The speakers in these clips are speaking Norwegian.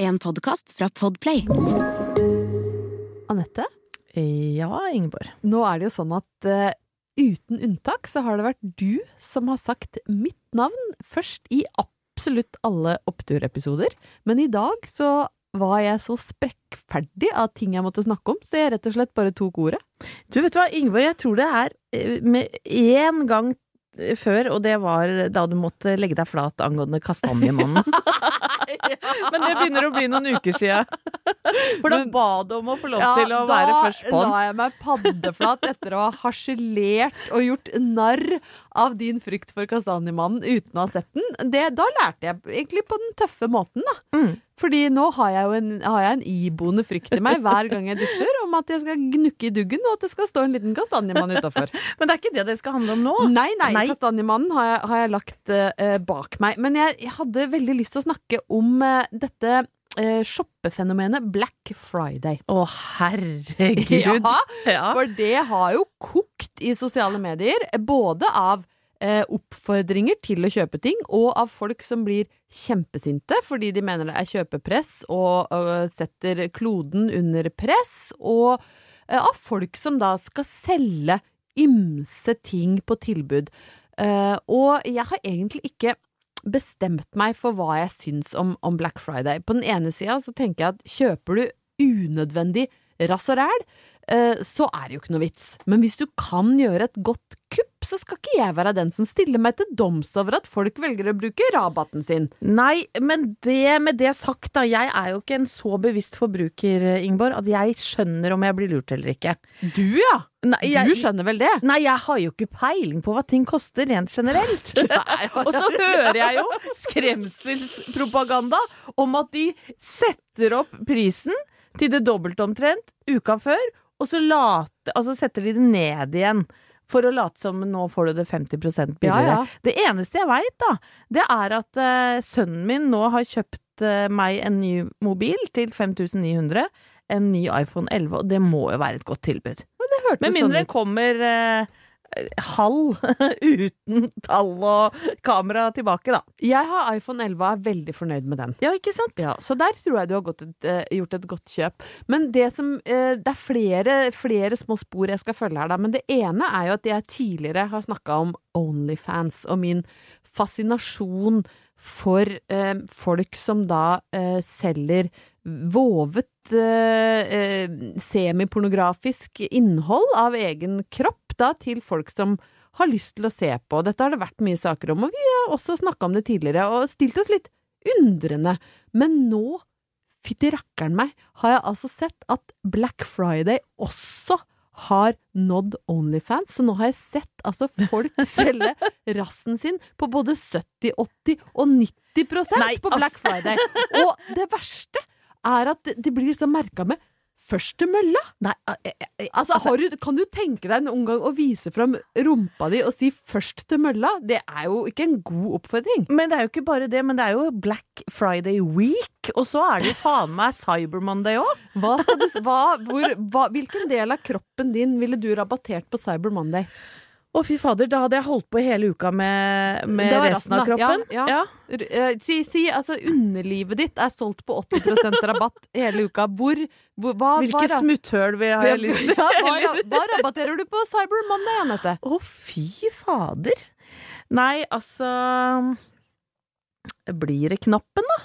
En podcast fra Podplay. Anette, Ja, Ingeborg. nå er det jo sånn at uh, uten unntak så har det vært du som har sagt mitt navn først i absolutt alle oppturepisoder. Men i dag så var jeg så sprekkferdig av ting jeg måtte snakke om, så jeg rett og slett bare tok ordet. Du vet hva, Ingeborg, jeg tror det er eh, med én gang før, og det var da du måtte legge deg flat angående Kastanjemannen. Men det begynner å bli noen uker sia. For da ba du om å få lov til å være først på Da la jeg meg paddeflat etter å ha harselert og gjort narr av din frykt for Kastanjemannen uten å ha sett den. Det, da lærte jeg egentlig på den tøffe måten, da. Mm. Fordi nå har jeg jo en, har jeg en iboende frykt i meg hver gang jeg dusjer om at jeg skal gnukke i duggen, og at det skal stå en liten kastanjemann utafor. Men det er ikke det det skal handle om nå. Nei, nei, Nei. Kastanjemannen har jeg, har jeg lagt uh, bak meg. Men jeg, jeg hadde veldig lyst til å snakke om uh, dette uh, shoppefenomenet Black Friday. Å, herregud. Ja. For det har jo kokt i sosiale medier, både av eh, oppfordringer til å kjøpe ting, og av folk som blir kjempesinte fordi de mener det er kjøpepress og, og setter kloden under press, og eh, av folk som da skal selge ymse ting på tilbud. Eh, og jeg har egentlig ikke bestemt meg for hva jeg syns om, om Black Friday. På den ene sida så tenker jeg at kjøper du unødvendig rass og ræl, eh, så er det jo ikke noe vits. Men hvis du kan gjøre et godt kupp, så skal ikke jeg være den som stiller meg til doms over at folk velger å bruke rabatten sin. Nei, men det med det sagt, da. Jeg er jo ikke en så bevisst forbruker, Ingeborg, at jeg skjønner om jeg blir lurt eller ikke. Du, ja! Nei, jeg, Du skjønner vel det? Nei, jeg har jo ikke peiling på hva ting koster rent generelt. Nei, Og så hører jeg jo skremselspropaganda om at de setter opp prisen til det dobbelte omtrent uka før, og så late, altså setter de det ned igjen. For å late som nå får du det 50 billigere. Ja, ja. Det eneste jeg veit, da, det er at uh, sønnen min nå har kjøpt uh, meg en ny mobil til 5900. En ny iPhone 11, og det må jo være et godt tilbud. Med sånn mindre det kommer eh, halv uten tall og kamera tilbake, da. Jeg har iPhone 11 og er veldig fornøyd med den. Ja, ikke sant? Ja, så der tror jeg du har gått et, eh, gjort et godt kjøp. Men det som eh, Det er flere, flere små spor jeg skal følge her, da. Men det ene er jo at jeg tidligere har snakka om Onlyfans og min fascinasjon for eh, folk som da eh, selger vovet eh, eh, semipornografisk innhold av egen kropp da til folk som har lyst til å se på. Dette har det vært mye saker om, og vi har også snakka om det tidligere og stilt oss litt undrende. Men nå, fytti rakkeren meg, har jeg altså sett at Black Friday også har nådd Onlyfans, så nå har jeg sett altså folk selge rassen sin på både 70, 80 og 90 Nei, på Black altså. Friday. Og det verste er at det- det blir liksom merka med først til mølla? Nei, eh, eh, Altså, har du, Kan du tenke deg en gang å vise fram rumpa di og si 'først til mølla'? Det er jo ikke en god oppfordring. Men det er jo ikke bare det, men det er jo Black Friday week, og så er det jo faen meg Cyber Monday òg. Hvilken del av kroppen din ville du rabattert på Cyber Monday? Å, fy fader, da hadde jeg holdt på hele uka med, med resten, resten av kroppen. Ja, ja. R- eh, Si, si altså underlivet ditt er solgt på 80% rabatt hele uka. Hvor, hvor hva, Hvilke hva, vi vil jeg lyst til? ja, hva, hva rabatterer du på Cyber Monday, Anette? Å, fy fader. Nei, altså Blir det knappen, da?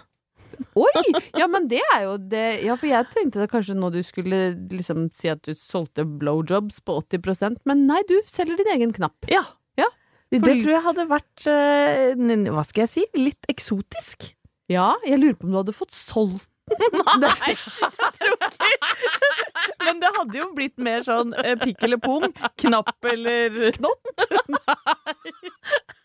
Oi! Ja, men det er jo det Ja, for jeg tenkte da kanskje nå du skulle liksom si at du solgte blowjobs på 80% men nei, du selger din egen knapp. Ja. Ja, Det tror jeg hadde vært eh, Hva skal jeg si? Litt eksotisk. Ja, jeg lurer på om du hadde fått solgt Nei, jeg tror ikke Men det hadde jo blitt mer sånn eh, pikk eller pung, knapp eller knott.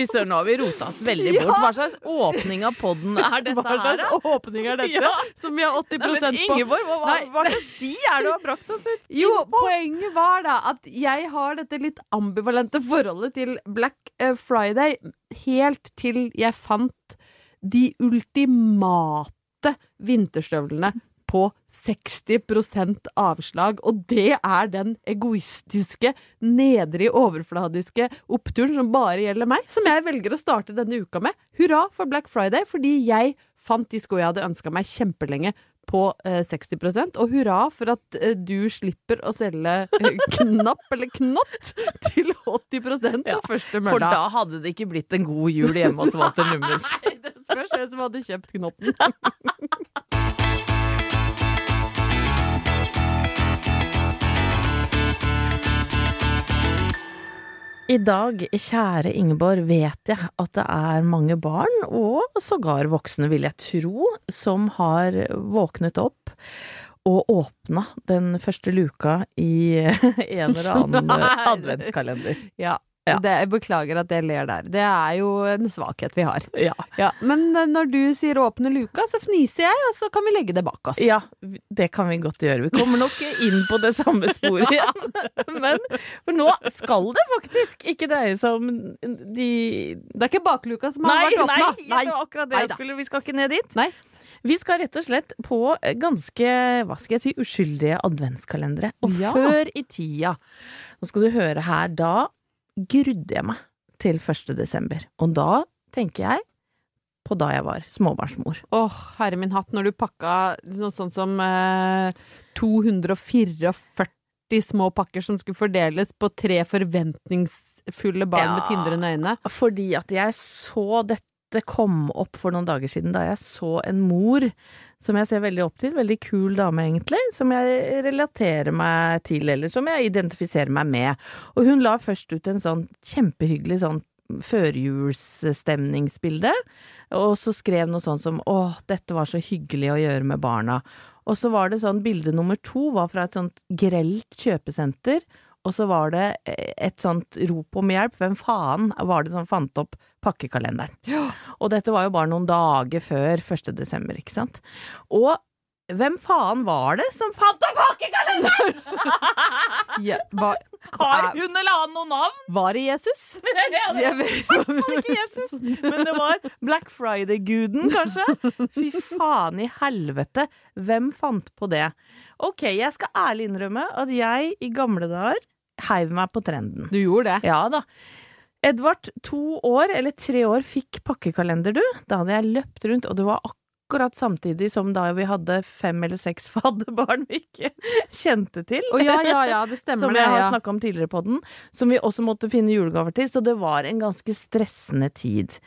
Fy søren, nå har vi rota oss veldig bort. Hva slags åpning av podden er dette her, Hva slags åpning er dette? Ja. Som vi har 80 Nei, men på. Ingeborg, hva, hva, hva slags sti er det du har brakt oss ut Jo, poenget var da at jeg har dette litt ambivalente forholdet til Black eh, Friday helt til jeg fant de ultimate vinterstøvlene på 60% avslag, og det er den egoistiske, nedrig overfladiske oppturen som bare gjelder meg, som jeg velger å starte denne uka med. Hurra for Black Friday, fordi jeg fant de skoene jeg hadde ønska meg kjempelenge på eh, 60% og hurra for at eh, du slipper å selge eh, knapp eller knott til 80 Ja, på første For da hadde det ikke blitt en god jul hjemme hos Walter Nummes. Det spørs hvem som hadde kjøpt knotten. I dag, kjære Ingeborg, vet jeg at det er mange barn, og sågar voksne, vil jeg tro, som har våknet opp og åpna den første luka i en eller annen adventskalender. Ja. Ja. Det, jeg beklager at jeg ler der. Det er jo en svakhet vi har. Ja. Ja, men eh, når du sier åpne luka, så fniser jeg, og så kan vi legge det bak oss. ja, det kan vi godt gjøre. Vi kommer nok inn på det samme sporet igjen. Men for nå skal det faktisk ikke dreie seg om de Det er ikke bakluka som har Nei, vært nei, nei, det var akkurat det jeg skulle Vi skal ikke ned dit. Nei. Vi skal rett og slett på ganske, hva skal jeg si, uskyldige adventskalendere. Og Ja. før i tida, nå skal du høre her, da grudde jeg meg til 1. desember. Og da tenker jeg på da jeg var småbarnsmor. Åh, herre min hatt, når du pakka noe sånn som eh, 244 små pakker som skulle fordeles på tre forventningsfulle barn Ja. med tindrende øyne. Fordi at jeg så dette komme opp for noen dager siden, da jeg så en mor som jeg ser veldig opp til, veldig kul dame egentlig, som jeg relaterer meg til, eller som jeg identifiserer meg med. Og hun la først ut en sånn kjempehyggelig sånn førjulsstemningsbilde, og så skrev noe sånt som 'Å, dette var så hyggelig å gjøre med barna'. Og så var det sånn bilde nummer to var fra et sånt grelt kjøpesenter, og så var det eh, et sånt rop om hjelp. Hvem faen var det som fant opp pakkekalenderen? Og dette var jo bare noen dager før 1. desember, ikke sant? Og hvem faen var det som fant opp pakkekalenderen?! Ja, var, Har hun eller han noe navn? var det Jesus? Ja, det var ikke Jesus, men det var Black Friday-guden, kanskje? Fy faen i helvete, hvem fant på det? Ok, jeg skal ærlig innrømme at jeg i gamle dager heiv meg på trenden. Du gjorde det. Ja da. Edvard, to år eller tre år, fikk pakkekalender, du. Da hadde jeg løpt rundt, og det var akkurat samtidig som da vi hadde fem eller seks fadderbarn vi ikke kjente til. Oh, ja, ja, ja, det stemmer Som jeg har Ja. snakka om tidligere på den, som vi også måtte finne julegaver til, så det var en ganske stressende tid.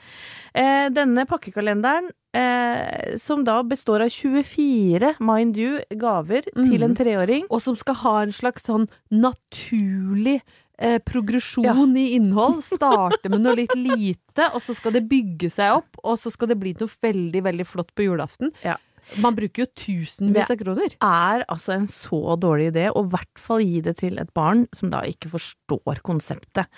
Eh, denne pakkekalenderen, eh, som da består av 24, mind you, gaver til Mhm. en treåring Og som skal ha en slags sånn naturlig eh, progresjon i innhold. Starte med noe litt lite, og så skal det bygge seg opp, og så skal det bli noe veldig, veldig flott på julaften. Ja. Man bruker jo tusenvis av kroner. Det er altså en så dårlig idé, og i hvert fall gi det til et barn som da ikke forstår konseptet.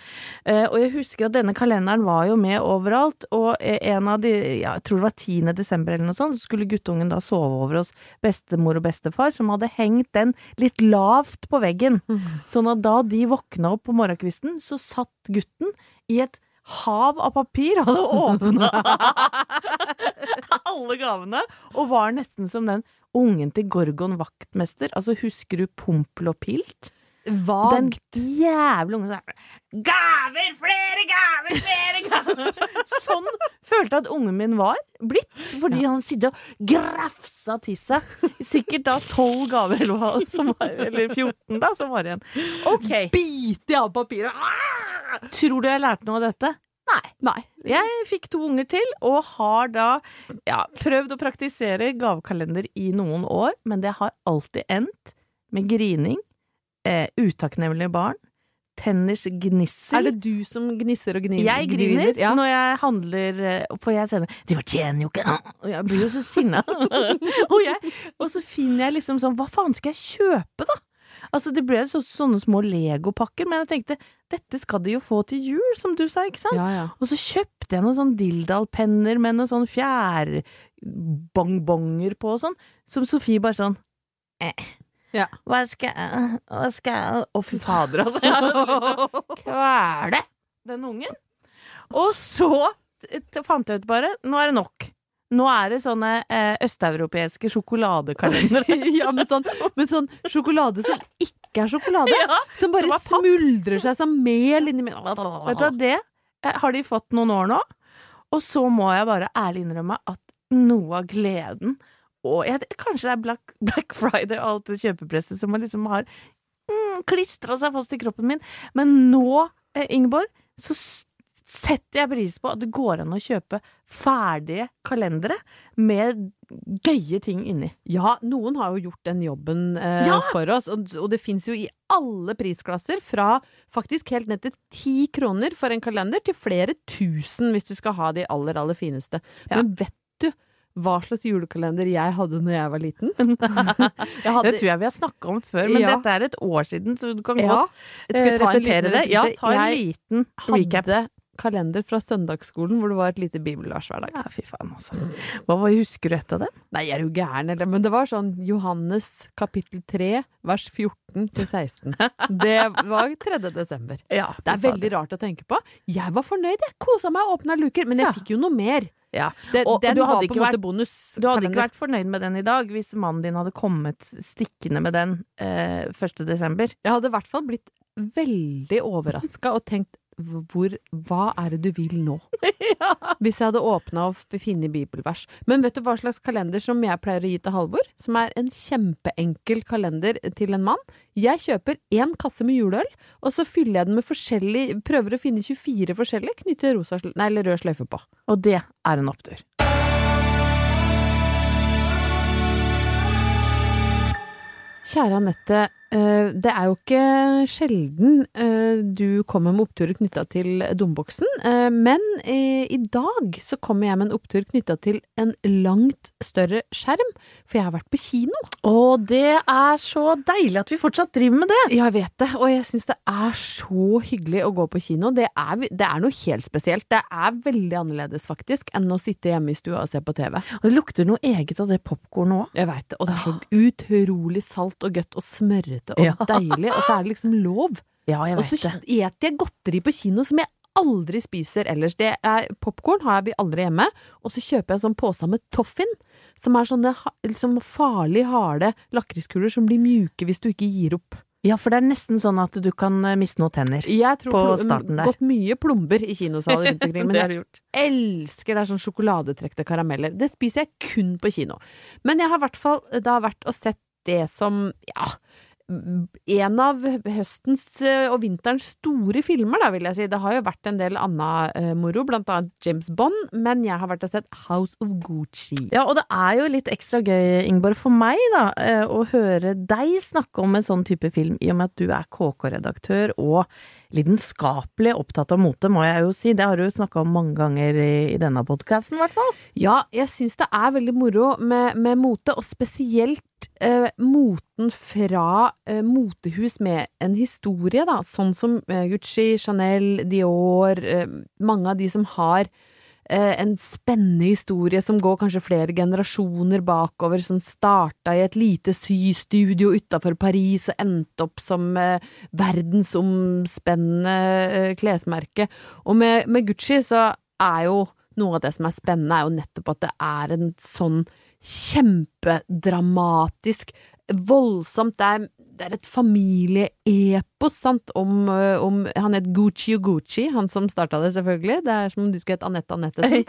Eh, og jeg husker at denne kalenderen var jo med overalt, og en av de, ja, jeg tror det var 10. desember eller noe sånt, så skulle guttungen da sove over hos bestemor og bestefar, som hadde hengt den litt lavt på veggen. Sånn at da de våkna opp på morgenkvisten, så satt gutten i et hav av papir, hadde åpna alle gavene, og var nesten som den ungen til Gorgon vaktmester. Altså, husker du Pompel og Pilt? Vagt. Den jævla ungen som er Gaver! Flere gaver! Flere gaver! Sånn følte jeg at ungen min var blitt, fordi han sitter og grafsa til seg. Sikkert da tolv gaver, eller hva som var, eller 14 da, som var igjen. Ok. biter av papiret! Tror du jeg lærte noe av dette? Nei. Nei. Jeg fikk to unger til, og har da ja, prøvd å praktisere gavekalender i noen år, men det har alltid endt med grining, eh, utakknemlige barn, tenners gnissel. Er det du som gnisser og gnir? Jeg griner Ja. når jeg handler, eh, for jeg sender 'Du fortjener jo ikke Og jeg blir jo så sinna. og, og så finner jeg liksom sånn Hva faen skal jeg kjøpe, da? Altså, det ble så, sånne små legopakker, men jeg tenkte dette skal de jo få til jul, som du sa, ikke sant? Ja, ja. Og så kjøpte jeg noen sånn Dildal-penner med noen sånn fjærbongbonger på og sånn, som Sofie bare sånn eh. Ja. Hva skal jeg Hva skal jeg Å, fy fader, altså. Jeg kvele den ungen. Og så fant jeg ut bare Nå er det nok. Nå er det sånne eh, østeuropeiske sjokoladekalendere. ja, men sånn, men sånn sjokolade som ikke er sjokolade. Ja, som bare er smuldrer seg som mel inni Vet du hva, det eh, har de fått noen år nå. Og så må jeg bare ærlig innrømme at noe av gleden og jeg, Kanskje det er Black, Black Friday og alt det kjøpepresset som liksom har mm, klistra seg fast i kroppen min. Men nå, eh, Ingeborg, så setter jeg pris på at det går an å kjøpe ferdige kalendere med gøye ting inni. Ja, noen har jo gjort den jobben eh, Ja! for oss, og, og det fins jo i alle prisklasser, fra faktisk helt ned til ti kroner for en kalender, til flere tusen hvis du skal ha de aller, aller fineste. Ja. Men vet du hva slags julekalender jeg hadde når jeg var liten? jeg hadde, Det tror jeg vi har snakka om før, men Ja. dette er et år siden, så du kan ja, godt jeg ta en repetere det. Ja, ta en Jeg liten recap. hadde kalender fra søndagsskolen hvor det var et lite bibelvers hver dag. Ja, fy faen, altså. Hva var, husker du etter det? Nei, jeg er jo gæren, eller? Men det var sånn Johannes kapittel 3, vers 14 til 16. Det var 3. desember. Ja, Det er veldig rart å tenke på. Jeg var fornøyd, jeg kosa meg og åpna luker, men jeg Ja. fikk jo noe mer. Ja. Det, Og den du var på en måte bonus. Du hadde ikke vært fornøyd med den i dag hvis mannen din hadde kommet stikkende med den eh, 1. desember. Jeg hadde i hvert fall blitt veldig overraska og tenkt hvor, hva er det du vil nå? Hvis jeg hadde åpna og funnet bibelvers. Men vet du hva slags kalender som jeg pleier å gi til Halvor? Som er en kjempeenkel kalender til en mann. Jeg kjøper én kasse med juleøl, og så fyller jeg den med forskjellig Prøver å finne 24 forskjellige, knytter rosa, nei, eller rød sløyfe på. Og det er en opptur. Kjære Anette, det er jo ikke sjelden eh, du kommer med oppturer knytta til domboksen, eh, men eh, i dag så kommer jeg med en opptur knytta til en langt større skjerm, for jeg har vært på kino. Og det er så deilig at vi fortsatt driver med det! Ja, Jeg vet det, og jeg syns det er så hyggelig å gå på kino. Det er, det er noe helt spesielt. Det er veldig annerledes, faktisk, enn å sitte hjemme i stua og se på TV. Og det lukter noe eget av det popkornet òg. Jeg veit det, og det er så utrolig salt og godt og smørrete og Ja. deilig, og så er det liksom lov. Ja, jeg Og så spiser jeg godteri på kino som jeg aldri spiser ellers. Det er Popkorn har vi aldri hjemme, og så kjøper jeg en sånn pose med Toffin, som er sånne liksom farlig harde lakriskuler som blir mjuke hvis du ikke gir opp. Ja, for det er nesten sånn at du kan eh, miste noen tenner. Jeg tror På starten der. gått mye plomber i kinosaler rundt omkring, men jeg elsker det er sånn sjokoladetrekte karameller. Det spiser jeg kun på kino. Men jeg har i hvert fall da vært og sett det som, ja en av høstens eh, og vinterens store filmer, da, vil jeg si. Det har jo vært en del anna eh, moro, blant annet James Bond, men jeg har vært og sett House of Gucci. Ja, og det er jo litt ekstra gøy, Ingeborg, for meg da, eh, å høre deg snakke om en sånn type film, i og med at du er KK-redaktør og lidenskapelig opptatt av mote, må jeg jo si. Det har du snakka om mange ganger i, i denne podkasten, i hvert fall. Ja, jeg syns det er veldig moro med, med mote, og spesielt eh, moten fra eh, motehus med en historie, da. Sånn som eh, Gucci, Chanel, Dior, eh, mange av de som har eh, en spennende historie som går kanskje flere generasjoner bakover, som starta i et lite systudio utafor Paris og endte opp som eh, verdensomspennende klesmerke. Og med, med Gucci så er jo noe av det som er spennende, er jo nettopp at det er en sånn kjempedramatisk, voldsomt Det er, det er et familieepos, sant, om, om Han het Gucci og Gucci, han som starta det, selvfølgelig. Det er som om du skulle hett Anette Annettesen.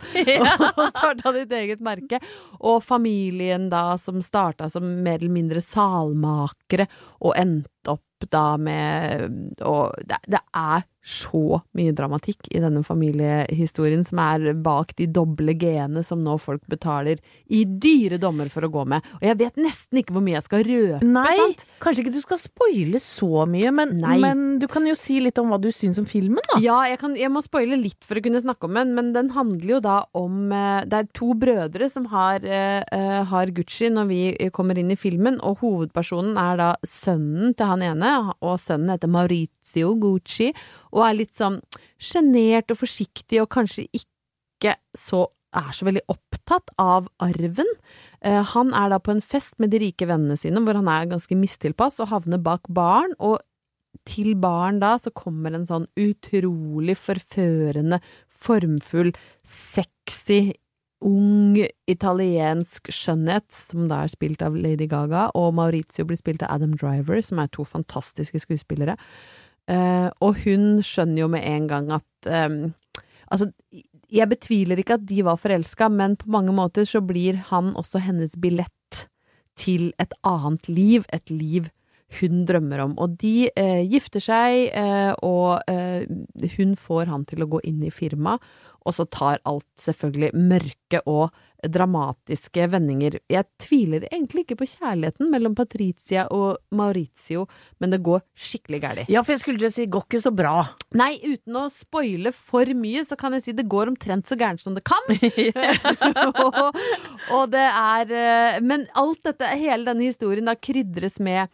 og starta ditt eget merke. Og familien da som starta som mer eller mindre salmakere, og endte opp da med Og det, det er så mye dramatikk i denne familiehistorien som er bak de doble g-ene som nå folk betaler i dyre dommer for å gå med. Og jeg vet nesten ikke hvor mye jeg skal røpe, Nei, sant? kanskje ikke du skal spoile så mye, men, men du kan jo si litt om hva du syns om filmen, da. Ja, jeg, kan, jeg må spoile litt for å kunne snakke om den, men den handler jo da om eh, Det er to brødre som har, eh, har Gucci når vi kommer inn i filmen, og hovedpersonen er da sønnen til han ene, og sønnen heter Maurizio Gucci, og er litt sånn sjenert og forsiktig, og kanskje ikke så er så veldig opptatt av arven. Eh, han er da på en fest med de rike vennene sine, hvor han er ganske mistilpass og havner bak baren, og til baren da så kommer en sånn utrolig forførende, formfull, sexy, ung italiensk skjønnhet, som da er spilt av Lady Gaga, og Maurizio blir spilt av Adam Driver, som er to fantastiske skuespillere. Eh, og hun skjønner jo med en gang at um, Altså, jeg betviler ikke at de var forelska, men på mange måter så blir han også hennes billett til et annet liv, et liv hun drømmer om. Og de uh, gifter seg, uh, og hun får han til å gå inn i firmaet, og så tar alt selvfølgelig mørke og dramatiske vendinger. Jeg tviler egentlig ikke på kjærligheten mellom Patricia og Maurizio, men det går skikkelig galt. Ja, for jeg skulle til å si går ikke så bra. Nei, uten å spoile for mye, så kan jeg si det går omtrent så gærent som det kan. og, og det er eh, Men alt dette, hele denne historien, da krydres med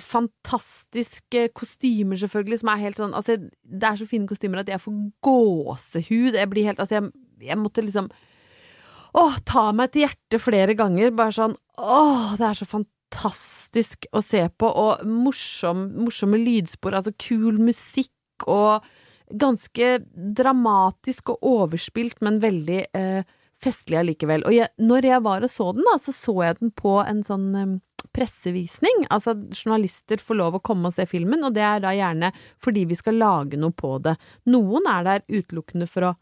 fantastiske kostymer, selvfølgelig, som er helt sånn Altså, det er så fine kostymer at jeg får gåsehud. Jeg blir helt Altså, jeg, jeg måtte liksom Åh, ta meg til hjertet flere ganger. Bare sånn Åh, det er så fantastisk å se på, og morsom, morsomme lydspor, altså kul musikk og ganske dramatisk og overspilt, men veldig eh, festlig allikevel. Og jeg, når jeg var og så den, da, så så jeg den på en sånn eh, pressevisning. Altså, journalister får lov å komme og se filmen, og det er da gjerne fordi vi skal lage noe på det. Noen er der utelukkende for å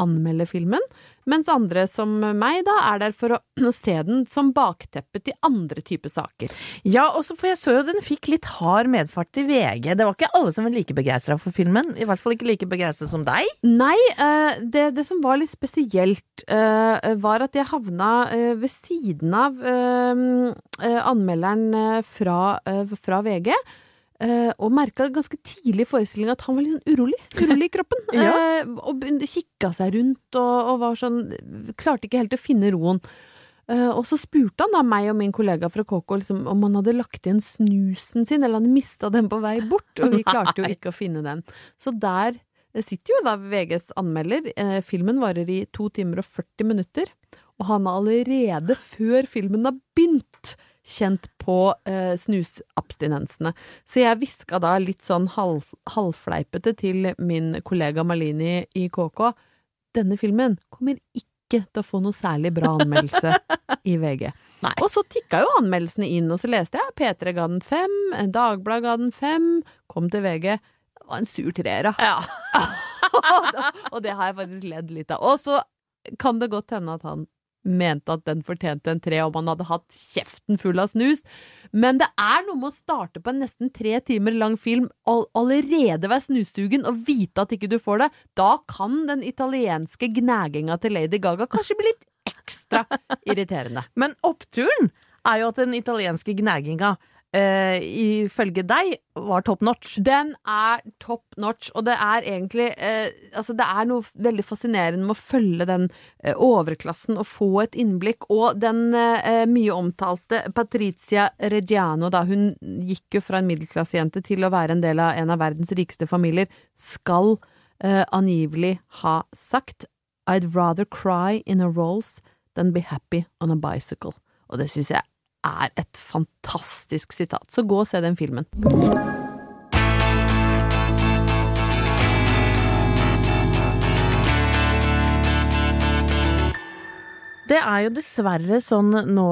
anmelde filmen, mens andre som meg da er der for å se den som bakteppe til andre typer saker. Ja, og så for jeg så jo den fikk litt hard medfart i VG. Det var ikke alle som var like begeistra for filmen. I hvert fall ikke like begeistra som deg. Nei, eh, det, det som var litt spesielt, eh, var at jeg havna eh, ved siden av anmelderen fra, fra VG. Eh, og merka ganske tidlig i forestillinga at han var litt sånn urolig. Urolig i kroppen. Ja. uh, og kikka seg rundt og, og var sånn Klarte ikke helt å finne roen. Uh, og så spurte han da meg og min kollega fra KK liksom, om han hadde lagt igjen snusen sin, eller han mista den på vei bort, og vi klarte jo ikke å finne den. Så der sitter jo da VGs anmelder. Filmen varer i to timer og 40 minutter, og han har allerede, før filmen har begynt, kjent på eh, snusabstinensene. Så jeg hviska da litt sånn halv, halvfleipete til min kollega Malini i KK denne filmen kommer ikke til å få noe særlig bra anmeldelse i VG. Nei. Og så tikka jo anmeldelsene inn, og så leste jeg P3 ga den fem, Dagbladet ga den fem, kom til VG. Det var en sur treer, da. Ja. og det har jeg faktisk ledd litt av. Og så kan det godt hende at han mente at den fortjente en tre om han hadde hatt kjeften full av snus. Men det er noe med å starte på en nesten tre timer lang film, all allerede være snussugen og vite at ikke du får det. Da kan den italienske gnaginga til Lady Gaga kanskje bli litt ekstra irriterende. Men oppturen er jo at den italienske gnaginga eh, ifølge deg var top notch. Den er top notch, og det er egentlig uh, Altså, det er noe veldig fascinerende med å følge den uh, overklassen og få et innblikk. Og den uh, mye omtalte Patricia Reggiano, da hun gikk jo fra en middelklassejente til å være en del av en av verdens rikeste familier, skal angivelig ha sagt I'd rather cry in a Rolls than be happy on a bicycle. Og det syns jeg er et fantastisk sitat. Så gå og se den filmen. Det er jo dessverre sånn nå,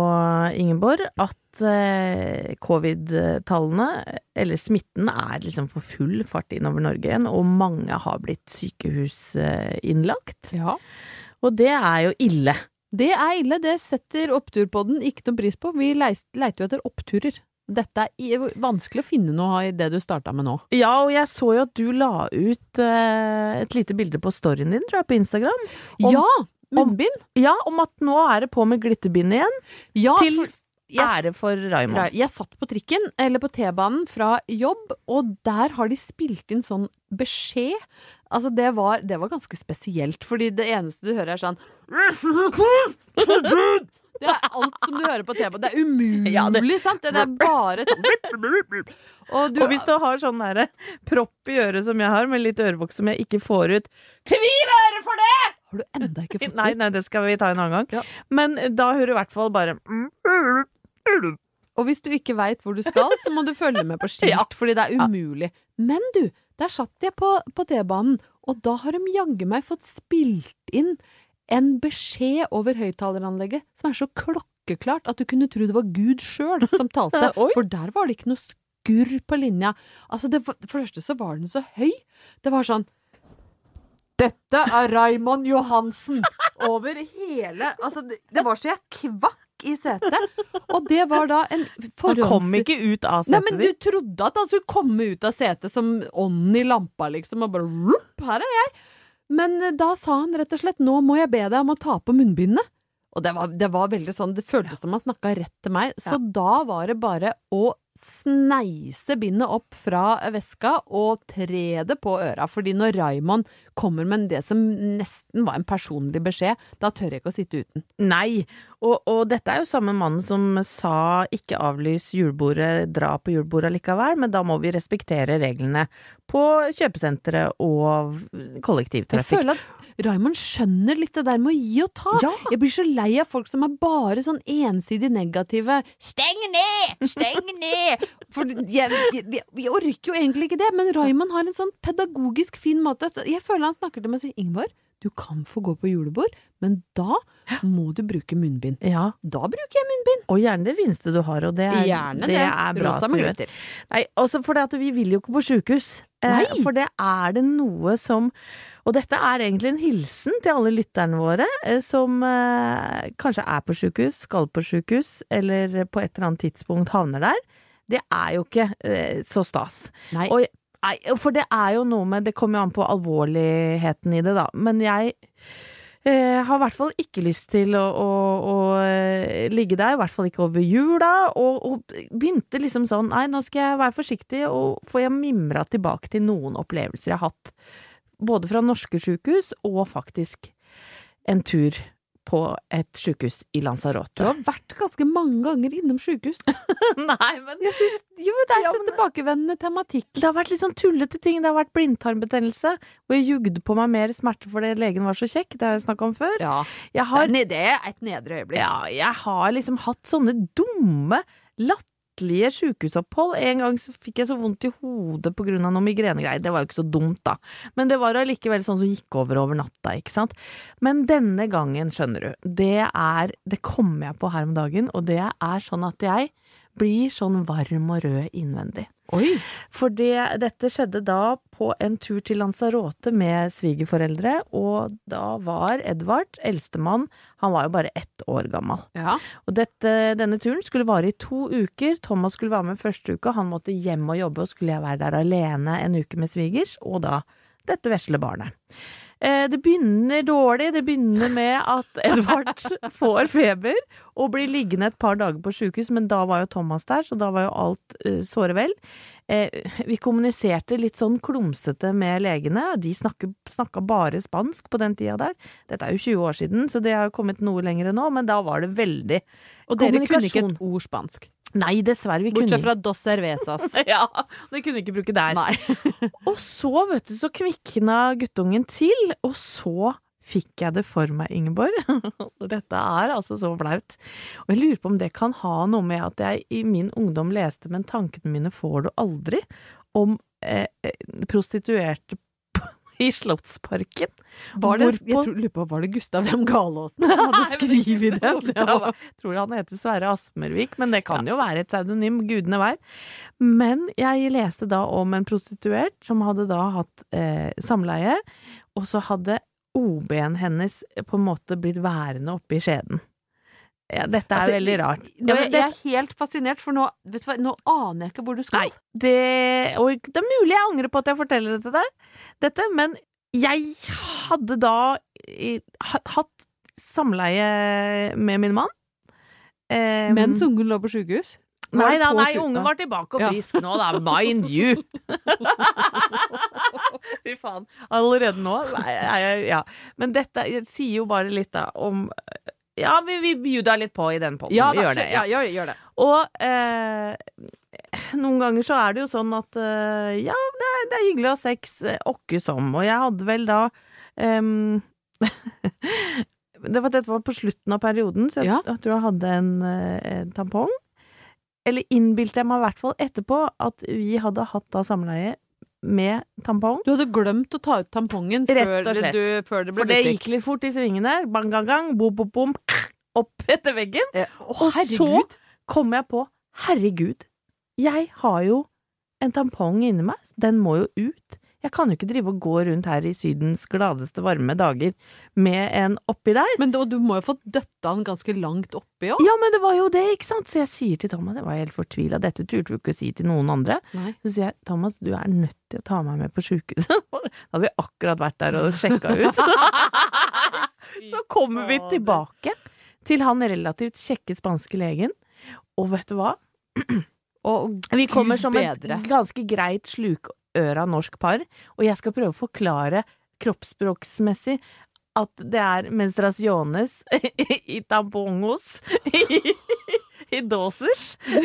Ingeborg, at eh, covid-tallene, eller smitten, er liksom for full fart innover Norge igjen, og mange har blitt sykehusinnlagt. Ja. Og det er jo ille. Det er ille, det setter oppturpodden ikke noe pris på. Vi leiter jo etter oppturer. Dette er vanskelig å finne noe i det du starta med nå. Ja, og jeg så jo at du la ut eh, et lite bilde på storyen din, tror jeg, på Instagram. Om- ja! Munnbind. Ja, om at nå er det på med glitterbind igjen, Ja, til for jeg, ære for Raymond. jeg satt på trikken, eller på T-banen, fra jobb, og der har de spilt inn sånn beskjed. Altså, det var, det var ganske spesielt, fordi det eneste du hører er sånn Det er alt som du hører på T-banen. Det er umulig, Ja, det- sant? Det er bare sånn Og du Og hvis du har sånn der, propp i øret som jeg har, med litt ørevoks som jeg ikke får ut Tviv øret for det! Har du enda ikke fått Nei, nei, det skal vi ta en annen gang. Ja. Men da hører du i hvert fall bare Og hvis du ikke veit hvor du skal, så må du følge med på skilt, Ja. fordi det er umulig. Men du, der satt jeg på, på T-banen, og da har de jaggu meg fått spilt inn en beskjed over høyttaleranlegget som er så klokkeklart at du kunne tro det var Gud sjøl som talte. For der var det ikke noe skurr på linja. Altså, det, for det første så var den så høy. Det var sånn Dette er Raymond Johansen! Over hele Altså, det, det var så jeg kvakk i setet. Og det var da en Han kom ikke ut av setet Nei, men du trodde at han skulle komme ut av setet som ånden i lampa, liksom, og bare her er jeg. Men eh, da sa han rett og slett nå må jeg be deg om å ta på munnbindene'. Og det var, det var veldig sånn, det føltes som han snakka rett til meg. Så da var det bare å sneise bindet opp fra veska og tre det på øra. Fordi når Raymond kommer med det som nesten var en personlig beskjed, da tør jeg ikke å sitte uten. Nei, og, og dette er jo samme mannen som sa ikke avlys julebordet, dra på julebordet likevel, men da må vi respektere reglene på kjøpesentre og kollektivtrafikk. Jeg føler at Raymond skjønner litt det der med å gi og ta. Ja. Jeg blir så lei av folk som er bare sånn ensidig negative. Steng ned! Steng ned! For jeg, jeg, jeg orker jo egentlig ikke det, men Raymond har en sånn pedagogisk fin måte. Jeg føler han snakker til meg og sier Ingvar, du kan få gå på julebord, men da må du bruke munnbind. Ja, Da bruker jeg munnbind. og gjerne det fineste du har, og det er, Gjerne det det. er bra Rosa glitter. Nei, også fordi at vi vil jo ikke på sjukehus. Eh. For det er det noe som Og dette er egentlig en hilsen til alle lytterne våre eh, som eh, kanskje er på sjukehus, skal på sjukehus, eller på et eller annet tidspunkt havner der. Det er jo ikke eh, så stas. Nei. Og, nei, for det er jo noe med Det kommer jo an på alvorligheten i det, da. Men jeg eh, har i hvert fall ikke lyst til å, å, å eh, ligge der, i hvert fall ikke over jula. Og, og begynte liksom sånn Nei, nå skal jeg være forsiktig, og får jeg mimra tilbake til noen opplevelser jeg har hatt. Både fra norske sjukehus og faktisk en tur på et sjukehus i Lanzarote. Du har vært ganske mange ganger innom sjukehus. Nei, men Jeg synes, jo, det er Ja, så tilbakevendende tematikk. Det har vært litt sånn tullete ting. Det har vært blindtarmbetennelse, hvor jeg jugde på meg mer smerte fordi legen var så kjekk. Det har jeg snakka om før. Ja, har, det er- det er et nedre øyeblikk. ja, jeg har liksom hatt sånne dumme, latterlige sjukehusopphold. En gang fikk jeg så vondt i hodet på grunn av noe migrenegreier. Det var jo ikke så dumt, da. Men det var allikevel sånn som gikk over over natta, ikke sant. Men denne gangen, skjønner du, det er Det kommer jeg på her om dagen, og det er sånn at jeg blir sånn varm og rød innvendig. Oi! For det, dette skjedde da på en tur til Lanzarote med svigerforeldre, og da var Edvard, eldstemann, han var jo bare ett år gammel. Ja. Og dette, denne turen skulle vare i to uker. Thomas skulle være med første uka, han måtte hjem og jobbe, og skulle jeg være der alene en uke med svigers, og da dette vesle barnet. Eh, det begynner dårlig. Det begynner med at Edvard får feber og blir liggende et par dager på sjukehus, men da var jo Thomas der, så da var jo alt uh, såre vel. Eh, vi kommuniserte litt sånn klumsete med legene. De snakka bare spansk på den tida der. Dette er jo 20 år siden, så det har jo kommet noe lenger nå, men da var det veldig kommunikasjon. Og dere kunne ikke et ord spansk? Nei, dessverre. Vi Bortsett kunne fra dos cervezas. ja, det kunne vi ikke bruke der. Og så, vet du, så kvikna guttungen til, og så fikk jeg det for meg, Ingeborg. Dette er altså så flaut. Og jeg lurer på om det kan ha noe med at jeg i min ungdom leste Men tankene mine får du aldri, om eh, eh, prostituerte i Slottsparken. Var det, jeg tror, lurer på, var det Gustav M. Galaasen som hadde skrevet den? Det Jeg tror han heter Sverre Asmervik, men det kan jo være et pseudonym, gudene vær. Men jeg leste da om en prostituert som hadde da hatt eh, samleie, og så hadde OB-en hennes på en måte blitt værende oppe i skjeden. Ja, dette er Altså, veldig rart. Ja, men jeg, det- jeg er helt fascinert, for nå, vet du hva, nå aner jeg ikke hvor du skal. Nei, det, og det er mulig jeg angrer på at jeg forteller dette deg, dette, men jeg hadde da hatt samleie med min mann. Um, Mens ungen lå på sjukehus? Nei da, nei, ungen var tilbake og Ja. frisk nå, da. Mind you! Fy faen. Allerede nå? Nei, ja. Men dette sier jo bare litt da om Ja, vi, vi bjuda litt på i den poden. Ja, vi da, gjør det. ja, gjør, gjør det. Og eh, noen ganger så er det jo sånn at eh, ja, det er, det er hyggelig å ha sex eh, åkke som, og jeg hadde vel da um, det var, Dette var på slutten av perioden, så jeg, Ja. jeg tror jeg hadde en, eh, en tampong. Eller innbilte jeg meg i hvert fall etterpå at vi hadde hatt da samleie med tampong. Du hadde glemt å ta ut tampongen før, slett. du, før det ble For det butikk. gikk litt fort i svingene. Bang, gang, gang, bom, bom, bom, opp etter veggen. Eh, å, Og så kom jeg på herregud, jeg har jo en tampong inni meg, den må jo ut. Jeg kan jo ikke drive og gå rundt her i Sydens gladeste varme dager med en oppi der. Men da, du må jo få døtta den ganske langt oppi òg. Ja, men det var jo det, ikke sant? Så jeg sier til Thomas, jeg var helt fortvila, dette turte vi ikke å si til noen andre. Nei. Så sier jeg, Thomas, du er nødt til å ta meg med på sjukehuset. Da hadde vi akkurat vært der og sjekka ut. Så kommer vi tilbake til han relativt kjekke spanske legen, og vet du hva? Og Vi kommer som bedre. et ganske greit slukøra norsk par, og jeg skal prøve å forklare kroppsspråksmessig at det er menstruasjones i tampongos i, i dosers.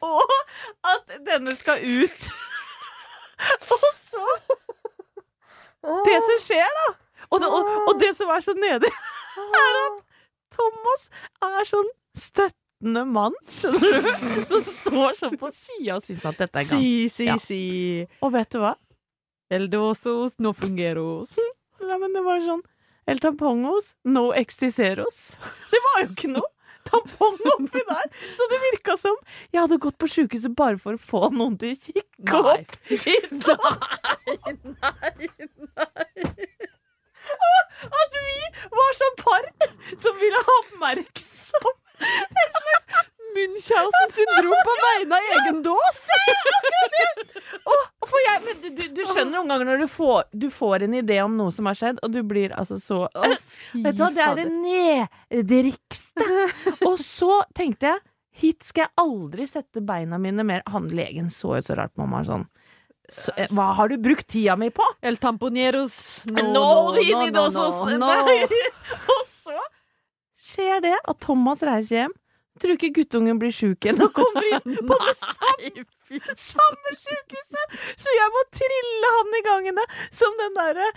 og at denne skal ut. og så Det som skjer, da, og og, og det som er så nede, er at Thomas er sånn støttende mann, skjønner du? Som står sånn på sida og syns at dette er galt. Si, si, Ja. si. Og vet du hva? Eldosos no fungeros. Nei, men det var sånn El tampongos, no extiseros. Det var jo ikke noe tampong oppi der. Så det virka som jeg hadde gått på sjukehuset bare for å få noen til å kikke Nei. opp i At vi var sånn par som ville ha oppmerksom et slags Munchhausen syndrom på vegne av egen dås! Oh, jeg, men du, du skjønner noen ganger når du får, du får en idé om noe som har skjedd, og du blir altså så Vet du hva, det er det nedrigste. Og så tenkte jeg, hit skal jeg aldri sette beina mine mer. Han legen så jo så rart meg, sånn. Så, eh, hva har du brukt tida mi på? El tamponeros no, No, no, no, inni no, no, no. Og så skjer det at Thomas reiser hjem. Tror ikke guttungen blir sjuk igjen og kommer inn på det samme, samme sjukehuset! Så jeg må trille han i gangene som den derre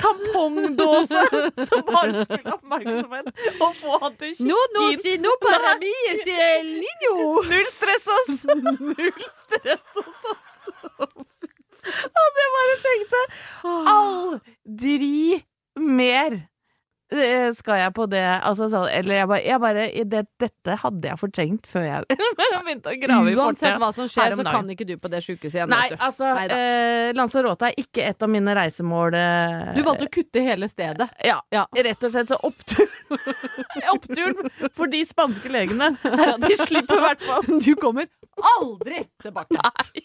tampongdåse som bare skulle ha oppmerksomhet og få han til å kikke No, no, si, no para mi, si el niño. Null stress, ass! Null stress oss. Og det bare tenkte Aldri mer skal jeg på det altså, så, Eller jeg bare, jeg bare det, Dette hadde jeg fortrengt før jeg begynte å grave i Uansett hva som skjer, så kan ikke du på det sjukehuset igjen. Nei, altså eh, Lanzarote er ikke et av mine reisemål. eh, Du valgte å kutte hele stedet. ja, Ja. rett og slett så opptur Oppturen for de spanske legene er at de slipper i hvert fall Du kommer aldri tilbake. Nei.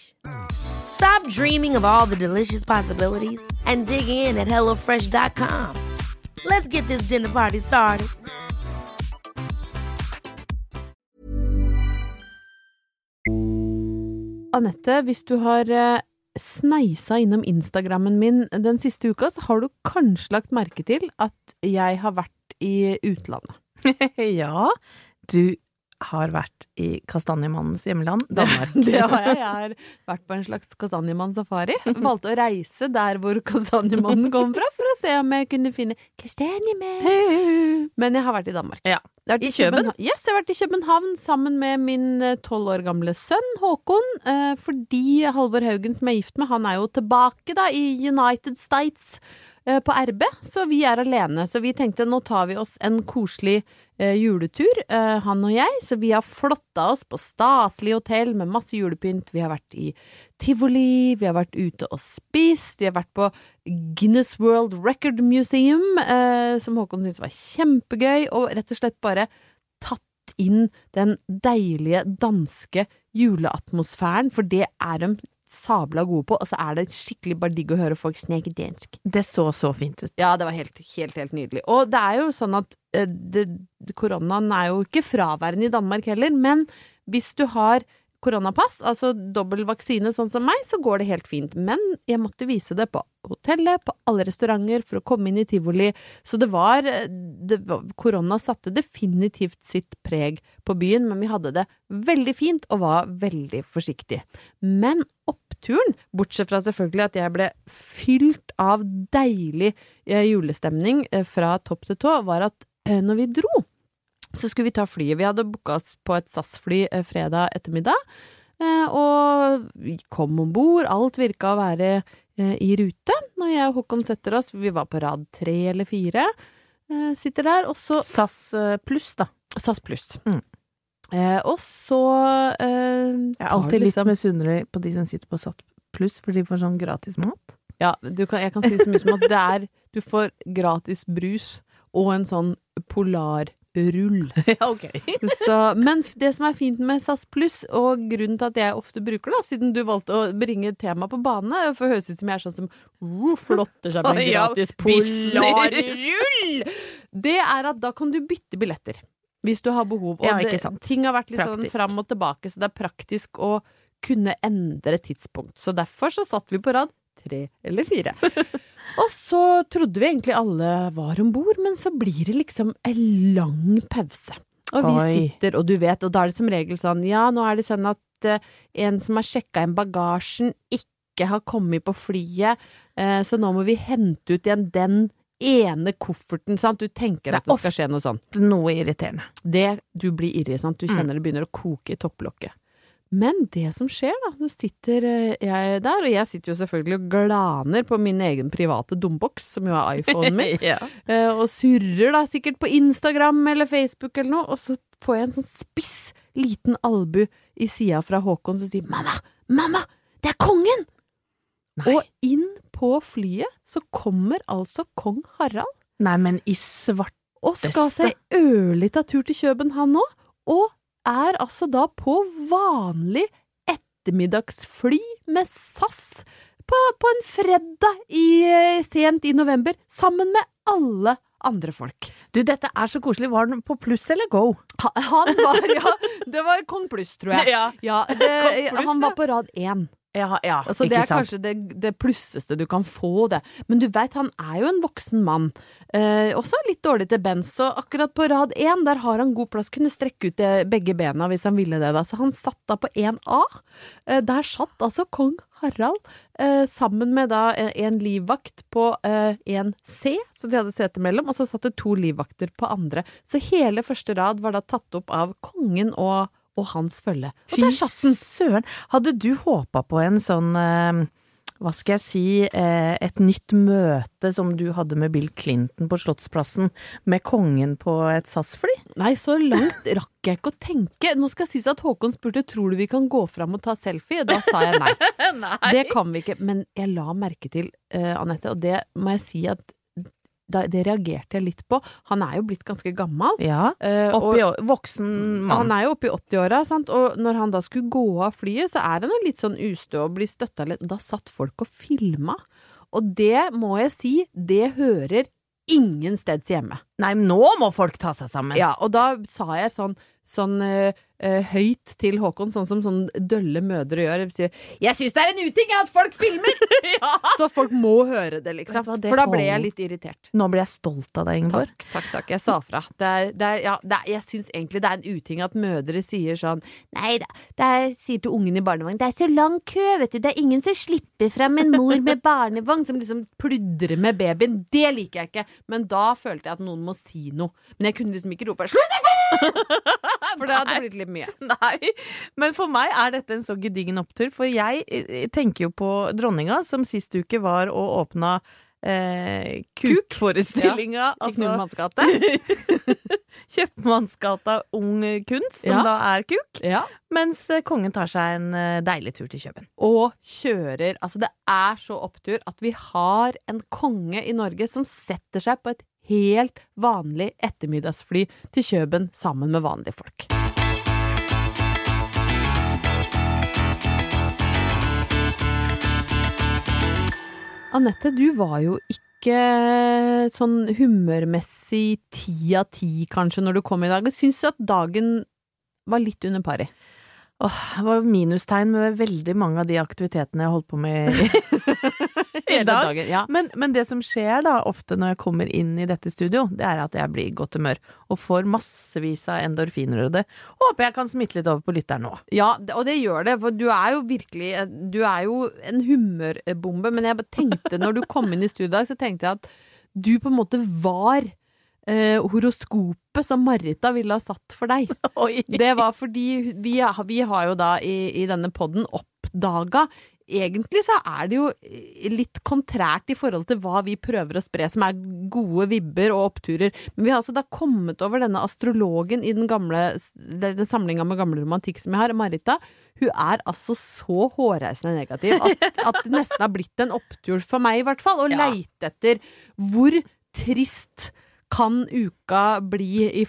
Stop dreaming of all the delicious possibilities and dig in at HelloFresh.com. Let's get this dinner party started. Anette, hvis du har eh, sneisa innom Instagrammen min den siste uka, så har du kanskje lagt merke til at jeg har vært i utlandet. ja, du har vært i Kastanjemannens hjemland, Danmark. Det har jeg. Jeg har vært på en slags kastanjemannsafari. Valgte å reise der hvor kastanjemannen kom fra, for å se om jeg kunne finne kastanjemann. Men jeg har vært i Danmark. Ja. Vært I København? Yes, jeg har vært i København sammen med min eh, tolv år gamle sønn Håkon. eh, Fordi Halvor Haugen, som jeg er gift med, han er jo tilbake da i United States eh, på RB, så vi er alene. Så vi tenkte nå tar vi oss en koselig juletur, eh, han og jeg. Så vi har flotta oss på staselig hotell med masse julepynt. Vi har vært i tivoli, vi har vært ute og spist, vi har vært på Guinness World Record Museum, eh, som Håkon syntes var kjempegøy, og rett og slett bare tatt inn den deilige danske juleatmosfæren, for det er de sabla gode på, og så er det skikkelig bare digg å høre folk sneke dansk. Det så så fint ut. Ja, det var helt, helt, helt nydelig. Og det er jo sånn at eh, det, koronaen er jo ikke fraværende i Danmark heller, men hvis du har koronapass, altså dobbel vaksine sånn som meg, så går det helt fint. Men jeg måtte vise det på hotellet, på alle restauranter, for å komme inn i tivoli. Så det var, det var Korona satte definitivt sitt preg på byen, men vi hadde det veldig fint og var veldig forsiktige. Men oppturen, bortsett fra selvfølgelig at jeg ble fylt av deilig eh, julestemning eh, fra topp til tå, var at eh, når vi dro, så skulle vi ta flyet. Vi hadde booka oss på et SAS-fly eh, fredag ettermiddag, eh, og vi kom om bord. Alt virka å være eh, i rute. Når jeg og Håkon setter oss, vi var på rad tre eller fire, sitter der, og så SAS pluss, da. SAS pluss. Mm. Eh, og så eh, Jeg er alltid litt liksom- misunnelig på de som sitter på SAS pluss, for de får sånn gratis mat. Ja, du kan, jeg kan si så mye som at det er Du får gratis brus og en sånn polarrull. ja, ok. Så, men det som er fint med SAS Pluss, og grunnen til at jeg ofte bruker det, siden du valgte å bringe temaet på bane, for det høres ut som jeg er sånn som uh, flotter seg med en gratis polarrull, det er at da kan du bytte billetter. Hvis du har behov. Og Ja, det, ting har vært litt sånn fram og tilbake, så det er praktisk å kunne endre tidspunkt. Så derfor så satt vi på rad tre eller fire. Og så trodde vi egentlig alle var om bord, men så blir det liksom en lang pause. Og vi Oi. sitter, og du vet, og da er det som regel sånn, ja, nå er det sånn at uh, en som har sjekka inn bagasjen, ikke har kommet på flyet, uh, så nå må vi hente ut igjen den ene kofferten, sant? Du tenker er at det skal skje noe sånt. Noe irriterende. Det, du blir irri, sant? Du kjenner det begynner å koke i topplokket. Men det som skjer, da, nå sitter eh, jeg der, og jeg sitter jo selvfølgelig og glaner på min egen private dumboks, som jo er iPhonen min, ja. eh, og surrer da sikkert på Instagram eller Facebook eller noe, og så får jeg en sånn spiss liten albu i sida fra Håkon som sier 'mamma, mamma, det er kongen'! Nei. Og inn på flyet så kommer altså kong Harald Nei, men i svart og skal seg ørlita tur til København han òg. og er altså da på vanlig ettermiddagsfly med SAS på, på en fredag i, eh, sent i november, sammen med alle andre folk. Du, dette er så koselig. Var den på pluss eller go? Ha- Han var, ja, det var Kong Pluss, tror jeg. Ja. det, Kong Pluss, han var på rad én. Ja, ja Altså, det er sant. kanskje det, det plusseste du kan få, det. Men du veit, han er jo en voksen mann. Eh, også litt dårlig til bens, så akkurat på rad én, der har han god plass. Kunne strekke ut begge bena hvis han ville det, da. Så han satt da på 1A. Eh, der satt altså kong Harald eh, sammen med da en, en livvakt på eh, 1C, så de hadde sete mellom, og så satt det to livvakter på andre. Så hele første rad var da tatt opp av kongen og, og hans følge. Og Fy der satt den. søren. Hadde du håpa på en sånn eh, hva skal jeg si, eh, et nytt møte som du hadde med Bill Clinton på Slottsplassen, med kongen på et SAS-fly? Nei, så langt rakk jeg ikke å tenke. Nå skal jeg sies at Håkon spurte tror du vi kan gå fram og ta selfie, og da sa jeg nei. Nei. Det kan vi ikke. Men jeg la merke til, uh, Anette, og det må jeg si at det reagerte jeg litt på. Han er jo blitt ganske gammel. Ja. eh, og- Oppi, voksen mann. Han er jo oppe i 80-åra, sant, og når han da skulle gå av flyet, så er han jo litt sånn ustø og blir støtta litt. Da satt folk og filma. Og det må jeg si, det hører ingen steds hjemme. Nei, nå må folk ta seg sammen. Ja, og da sa jeg sånn, sånn eh, høyt til Håkon, sånn som sånn dølle mødre gjør. Sier, Jeg syns det er en uting at folk filmer! Så folk må høre det, liksom. Det For da ble jeg litt irritert. Nå blir jeg stolt av deg, Ingeborg. Takk, takk, takk. Jeg sa fra. Det er, det er, ja, det er, jeg syns egentlig det er en uting at mødre sier sånn Nei da, det er, sier til ungen i barnevogn Det er så lang kø, vet du. Det er ingen som slipper fram en mor med barnevogn som liksom pludrer med babyen. Det liker jeg ikke. Men da følte jeg at noen må si noe. Men jeg kunne liksom ikke rope 'slutt! For det hadde blitt litt mye. Nei, men for meg er dette en så gedigen opptur, for jeg eh, tenker jo på dronninga, som sist uke var og åpna eh, Kuk-forestillinga. I Knullmanns gate. Kjøpmannsgata Ung Kunst, som Ja. da er kuk. Ja. Mens eh, kongen tar seg en eh, deilig tur til Kjøben. og kjører Altså, det er så opptur at vi har en konge i Norge som setter seg på et helt vanlig ettermiddagsfly til Kjøben sammen med vanlige folk. Anette, du var jo ikke sånn humørmessig ti av ti, kanskje, når du kom i dag. Syns du at dagen var litt under pari. Åh, det var minustegn med veldig mange av de aktivitetene jeg holdt på med Hele dag. dagen, ja. Men, men det som skjer da ofte når jeg kommer inn i dette studio, det er at jeg blir i godt humør og får massevis av endorfiner, og det håper jeg kan smitte litt over på lytteren nå. Ja, og det gjør det, for du er jo virkelig Du er jo en humørbombe, men jeg tenkte når du kom inn i studio i dag, så tenkte jeg at du på en måte var eh, horoskopet som Marita ville ha satt for deg. Oi. Det var fordi vi, vi har jo da i, i denne podden oppdaga Egentlig så er det jo litt kontrært i forhold til hva vi prøver å spre, som er gode vibber og oppturer. Men vi har altså da kommet over denne astrologen i den gamle den samlinga med gamle romantikk som jeg har, Marita. Hun er altså så hårreisende negativ at, at det nesten har blitt en opptur for meg, i hvert fall, å Ja. leite etter hvor trist kan uka bli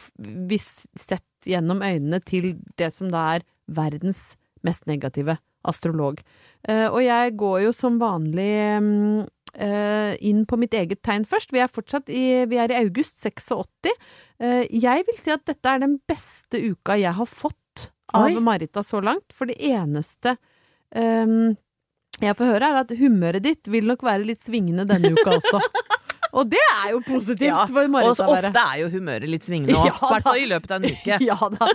hvis sett gjennom øynene til det som da er verdens mest negative astrolog. Eh, og jeg går jo som vanlig eh, inn på mitt eget tegn først. Vi er fortsatt i, vi er i august 86. Eh, jeg vil si at dette er den beste uka jeg har fått av Oi. Marita så langt, for det eneste um, jeg får høre, er at humøret ditt vil nok være litt svingende denne uka også. Og det er jo positivt Ja, for Marita Og å være. ofte er jo humøret litt svingende òg, i hvert fall i løpet av en uke. ja da.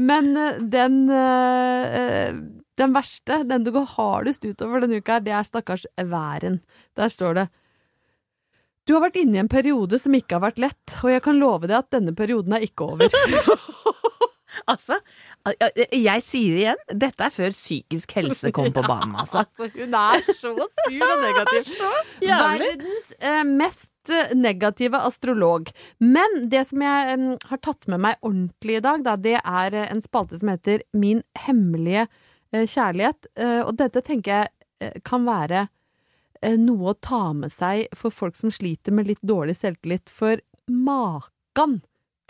Men den eh, Den verste, den du går hardest utover denne uka, her, det er stakkars væren. Der står det Du har vært inne i en periode som ikke har vært lett, og jeg kan love deg at denne perioden er ikke over. Altså, jeg sier igjen, dette er før psykisk helse kom på banen, altså. Altså, hun er så sur og negativ. Verdens eh, mest eh, negative astrolog. Men det som jeg eh, har tatt med meg ordentlig i dag, da, det er eh, en spalte som heter Min hemmelige eh, kjærlighet. Eh, og dette tenker jeg eh, kan være eh, noe å ta med seg for folk som sliter med litt dårlig selvtillit. For makan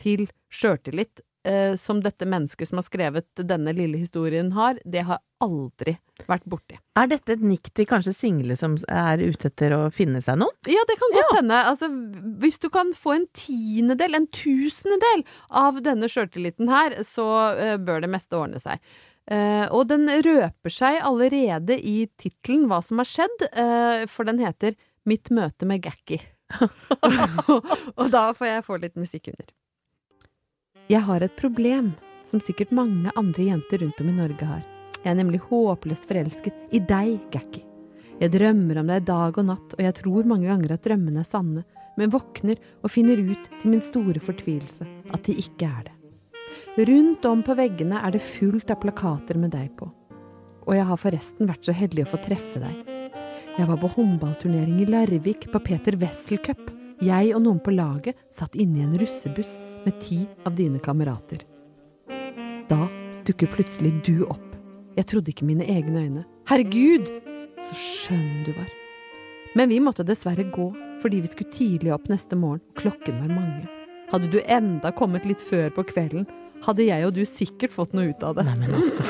til sjøltillit eh, som dette mennesket som har skrevet denne lille historien har, det har aldri vært borti. Er dette et nikk til kanskje single som er ute etter å finne seg noen? Ja, det kan godt hende. Altså, hvis du kan få en tiendedel, en tusendedel av denne sjøltilliten her, så eh, bør det meste ordne seg. Eh, og den røper seg allerede i tittelen hva som har skjedd, uh, for den heter Mitt møte med Gakki. og da får jeg få litt musikk under. Jeg har et problem, som sikkert mange andre jenter rundt om i Norge har. Jeg er nemlig håpløst forelsket i deg, Gakki. Jeg drømmer om deg dag og natt, og jeg tror mange ganger at drømmene er sanne, men våkner og finner ut til min store fortvilelse at de ikke er det. Rundt om på veggene er det fullt av plakater med deg på. Og jeg har forresten vært så heldig å få treffe deg. Jeg var på håndballturnering i Larvik på Peter Wessel Cup. Jeg og noen på laget satt inne i en russebuss med ti av dine kamerater. Da dukker plutselig du opp. Jeg trodde ikke mine egne øyne. Herregud, så skjønn du var. Men vi måtte dessverre gå, fordi vi skulle tidlig opp neste morgen, klokken var mange. Hadde du enda kommet litt før på kvelden, hadde jeg og du sikkert fått noe ut av det. Neimen altså,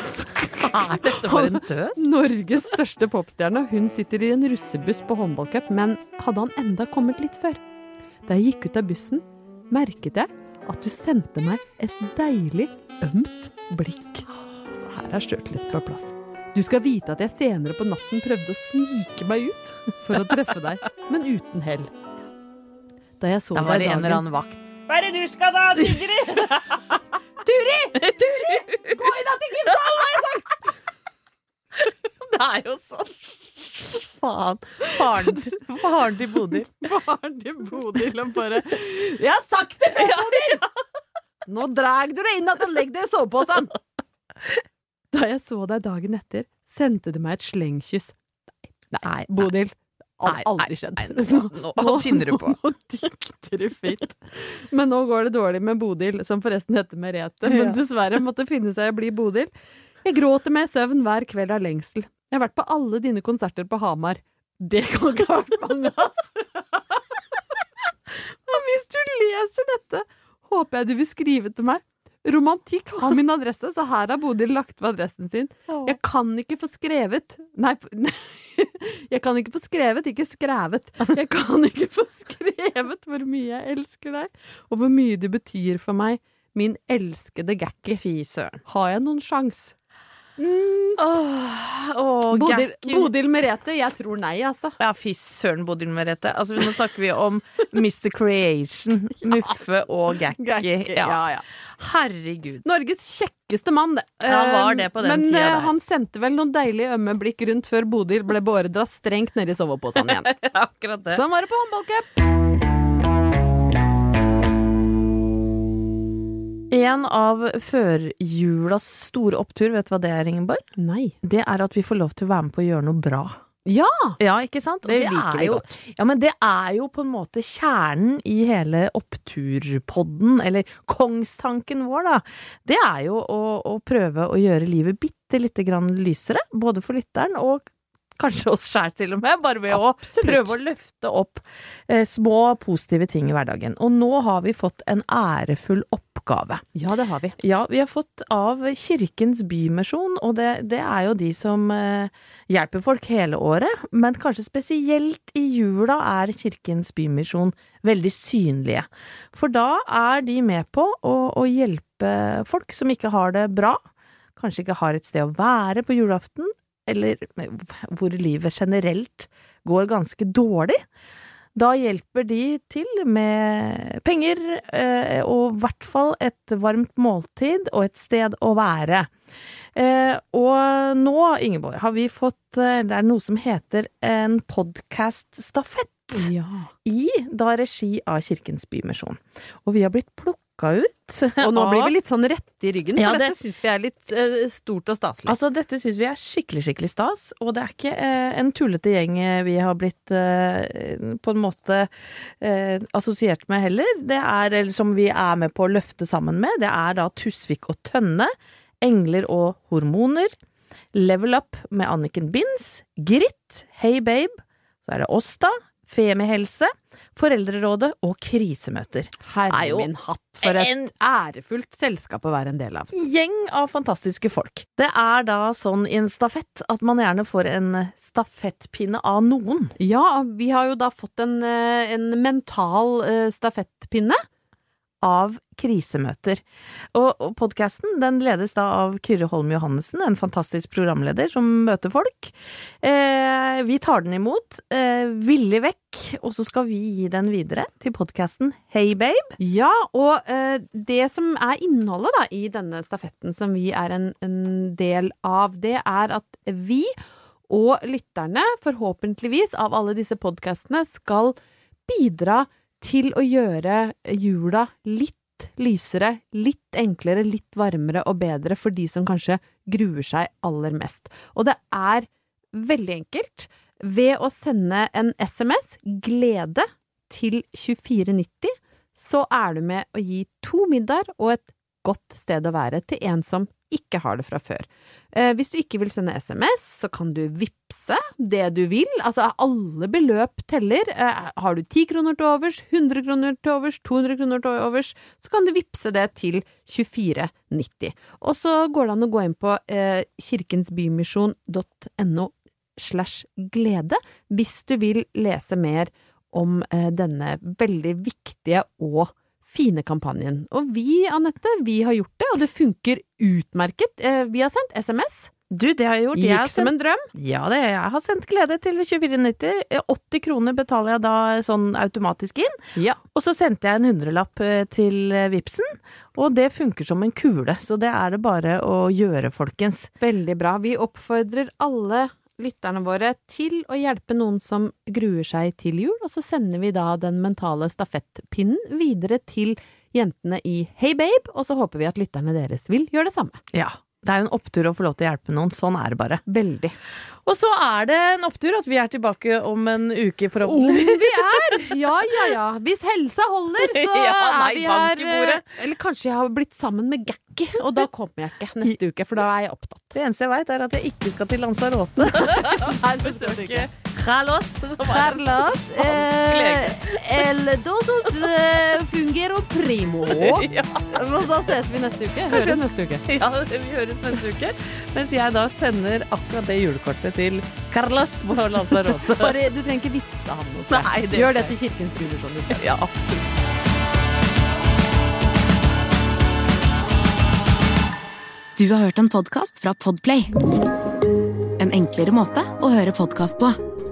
hva er dette for en tøs? Norges største popstjerne, hun sitter i en russebuss på håndballcup, men hadde han enda kommet litt før? Da jeg gikk ut av bussen, merket jeg at du sendte meg et deilig, ømt blikk. Så her er sjøltillit på plass. Du skal vite at jeg senere på natten prøvde å snike meg ut for å treffe deg, men uten hell. Da jeg så Da var det en eller annen vakt. Hva er det du skal da, Sigrid? Turi! Turi! Gå inn til gymsalen, har jeg sagt! Det er jo sånn. Faen. Faren, faren til Bodil. Faren til Bodil og bare Jeg har sagt det før, Bodil! Nå drar du deg inn og legger det i soveposen! Da jeg så deg dagen etter, sendte du meg et slengkyss. Nei, Nei, Bodil. Nei, aldri nei, skjedd. nei, nå- nå finner du på. Nå dikter du fint. Men nå går det dårlig med Bodil, som forresten heter Merete, men dessverre måtte finne seg i å bli Bodil. Jeg gråter med søvn hver kveld av lengsel. Jeg har vært på alle dine konserter på Hamar. Det kan ikke ha vært mange, altså. Og hvis du leser dette, håper jeg du vil skrive til meg. Romantikk har min adresse, så her har Bodil lagt ved adressen sin. Jeg kan ikke få skrevet Nei, nei, jeg kan ikke få skrevet, ikke skrevet. Jeg kan ikke få skrevet hvor mye jeg elsker deg, og hvor mye du betyr for meg, min elskede Gacky. Fy søren. Har jeg noen sjans? Åh, oh, Bodil, Bodil Merete, jeg tror nei, altså. Ja, fy søren, Bodil Merete. Altså, nå snakker vi om Mr. Creation, Muffe og Gakki. Gakki, ja, ja. Herregud. Norges kjekkeste mann, det. Ja, han var det på den Men tida eh, han sendte vel noen deilige ømme blikk rundt før Bodil ble beordra strengt ned i soveposen igjen. Akkurat det. Sånn var det på håndballcup. En av førjulas store opptur, vet du hva det er, Ingeborg? Nei. Det er at vi får lov til å være med på å gjøre noe bra. Ja! Ja, ikke sant? Og Det liker er vi jo, godt. Ja, men det er jo på en måte kjernen i hele oppturpodden, eller kongstanken vår, da. Det er jo å, å prøve å gjøre livet bitte lite grann lysere, både for lytteren og kanskje oss sjæl til og med, bare ved å prøve å løfte opp eh, små positive ting i hverdagen. Og nå har vi fått en ærefull oppgave. Ja, det har vi. Ja, vi har fått av Kirkens Bymisjon, og det, det er jo de som eh, hjelper folk hele året, men kanskje spesielt i jula er Kirkens Bymisjon veldig synlige. For da er de med på å, å hjelpe folk som ikke har det bra, kanskje ikke har et sted å være på julaften, eller hvor livet generelt går ganske dårlig. Da hjelper de til med penger, eh, og i hvert fall et varmt måltid og et sted å være. Eh, og nå, Ingeborg, har vi fått eh, Det er noe som heter en podkaststafett. Ja. I da regi av Kirkens Bymisjon. Og vi har blitt plukka ut. Og nå blir vi litt sånn rette i ryggen, for Ja, dette det- syns vi er litt uh, stort og staselig. Altså, dette syns vi er skikkelig, skikkelig stas, og det er ikke uh, en tullete gjeng eh, vi har blitt uh, på en måte assosiert med heller. Det er, eller som vi er med på å løfte sammen med, det er da Tusvik og Tønne, Engler og hormoner, Level Up med Anniken Binds, Gritt, Hey Babe, så er det oss da, Femihelse, Foreldrerådet og krisemøter. Herre Er jo min hatt, for et en- ærefullt selskap å være en del av. Gjeng av fantastiske folk. Det er da sånn i en stafett at man gjerne får en stafettpinne av noen. Ja, vi har jo da fått en, eh, en mental eh, stafettpinne. Av krisemøter. Og, podkasten den ledes da av Kyrre Holm Johannessen, en fantastisk programleder som møter folk. Eh, vi tar den imot eh, villig vekk, og så skal vi gi den videre til podkasten Hey Babe. Ja, og eh, det som er innholdet da i denne stafetten som vi er en, en del av, det er at vi og lytterne, forhåpentligvis av alle disse podkastene, skal bidra til å gjøre jula litt lysere, litt enklere, litt varmere og bedre for de som kanskje gruer seg aller mest. Og det er veldig enkelt. Ved å sende en SMS, glede, til 2490, så er du med å gi to middager og et godt sted å være til en som ikke har det fra før. Eh, hvis du ikke vil sende SMS, så kan du vippse det du vil. Altså, alle beløp teller. Eh, har du 10 kroner til overs, 100 kroner til overs, 200 kroner til overs, så kan du vippse det til 2490. Og så går det an å gå inn på eh, kirkensbymisjon.no slash glede hvis du vil lese mer om denne veldig viktige og fine kampanjen. Og vi, Anette, vi har gjort det, og det funker utmerket. Eh, vi har sendt SMS. Du, det har jeg gjort. Jeg sendt, Gikk som en drøm. Ja, det, jeg har sendt glede til 2490. 80 kroner betaler jeg da sånn automatisk inn. Ja. Og så sendte jeg en hundrelapp eh, til eh, Vipsen, og det funker som en kule. Så det er det bare å gjøre, folkens. Veldig bra. Vi oppfordrer alle lytterne våre til å hjelpe noen som gruer seg til jul, og så sender vi da den mentale stafettpinnen videre til jentene i Hey Babe, og så håper vi at lytterne deres vil gjøre det samme. Ja. Det er jo en opptur å få lov til å hjelpe noen. Sånn er det bare. Veldig. Og så er det en opptur at vi er tilbake om en uke, Om vi er! Ja, ja, ja. Hvis helsa holder, så Ja, nei, er vi her. eh, Eller kanskje jeg har blitt sammen med Gakki, og da kommer jeg ikke neste uke, for da er jeg opptatt. Det eneste jeg veit, er at jeg ikke skal til Lanzarote. Besøker Besøke Carlos. Carlos, eh, el dosos eh, fungero primo. Ja. Og så ses vi neste uke. Høres neste uke. Ja, vi høres neste uke. Mens jeg da sender akkurat det julekortet til Carlos på Lanzarote. Bare, du trenger ikke vitse han noe. Nei, det Gjør det til Kirkens i. Ja, absolutt. Du har hørt en podcast fra Podplay. En enklere måte å høre podcast på.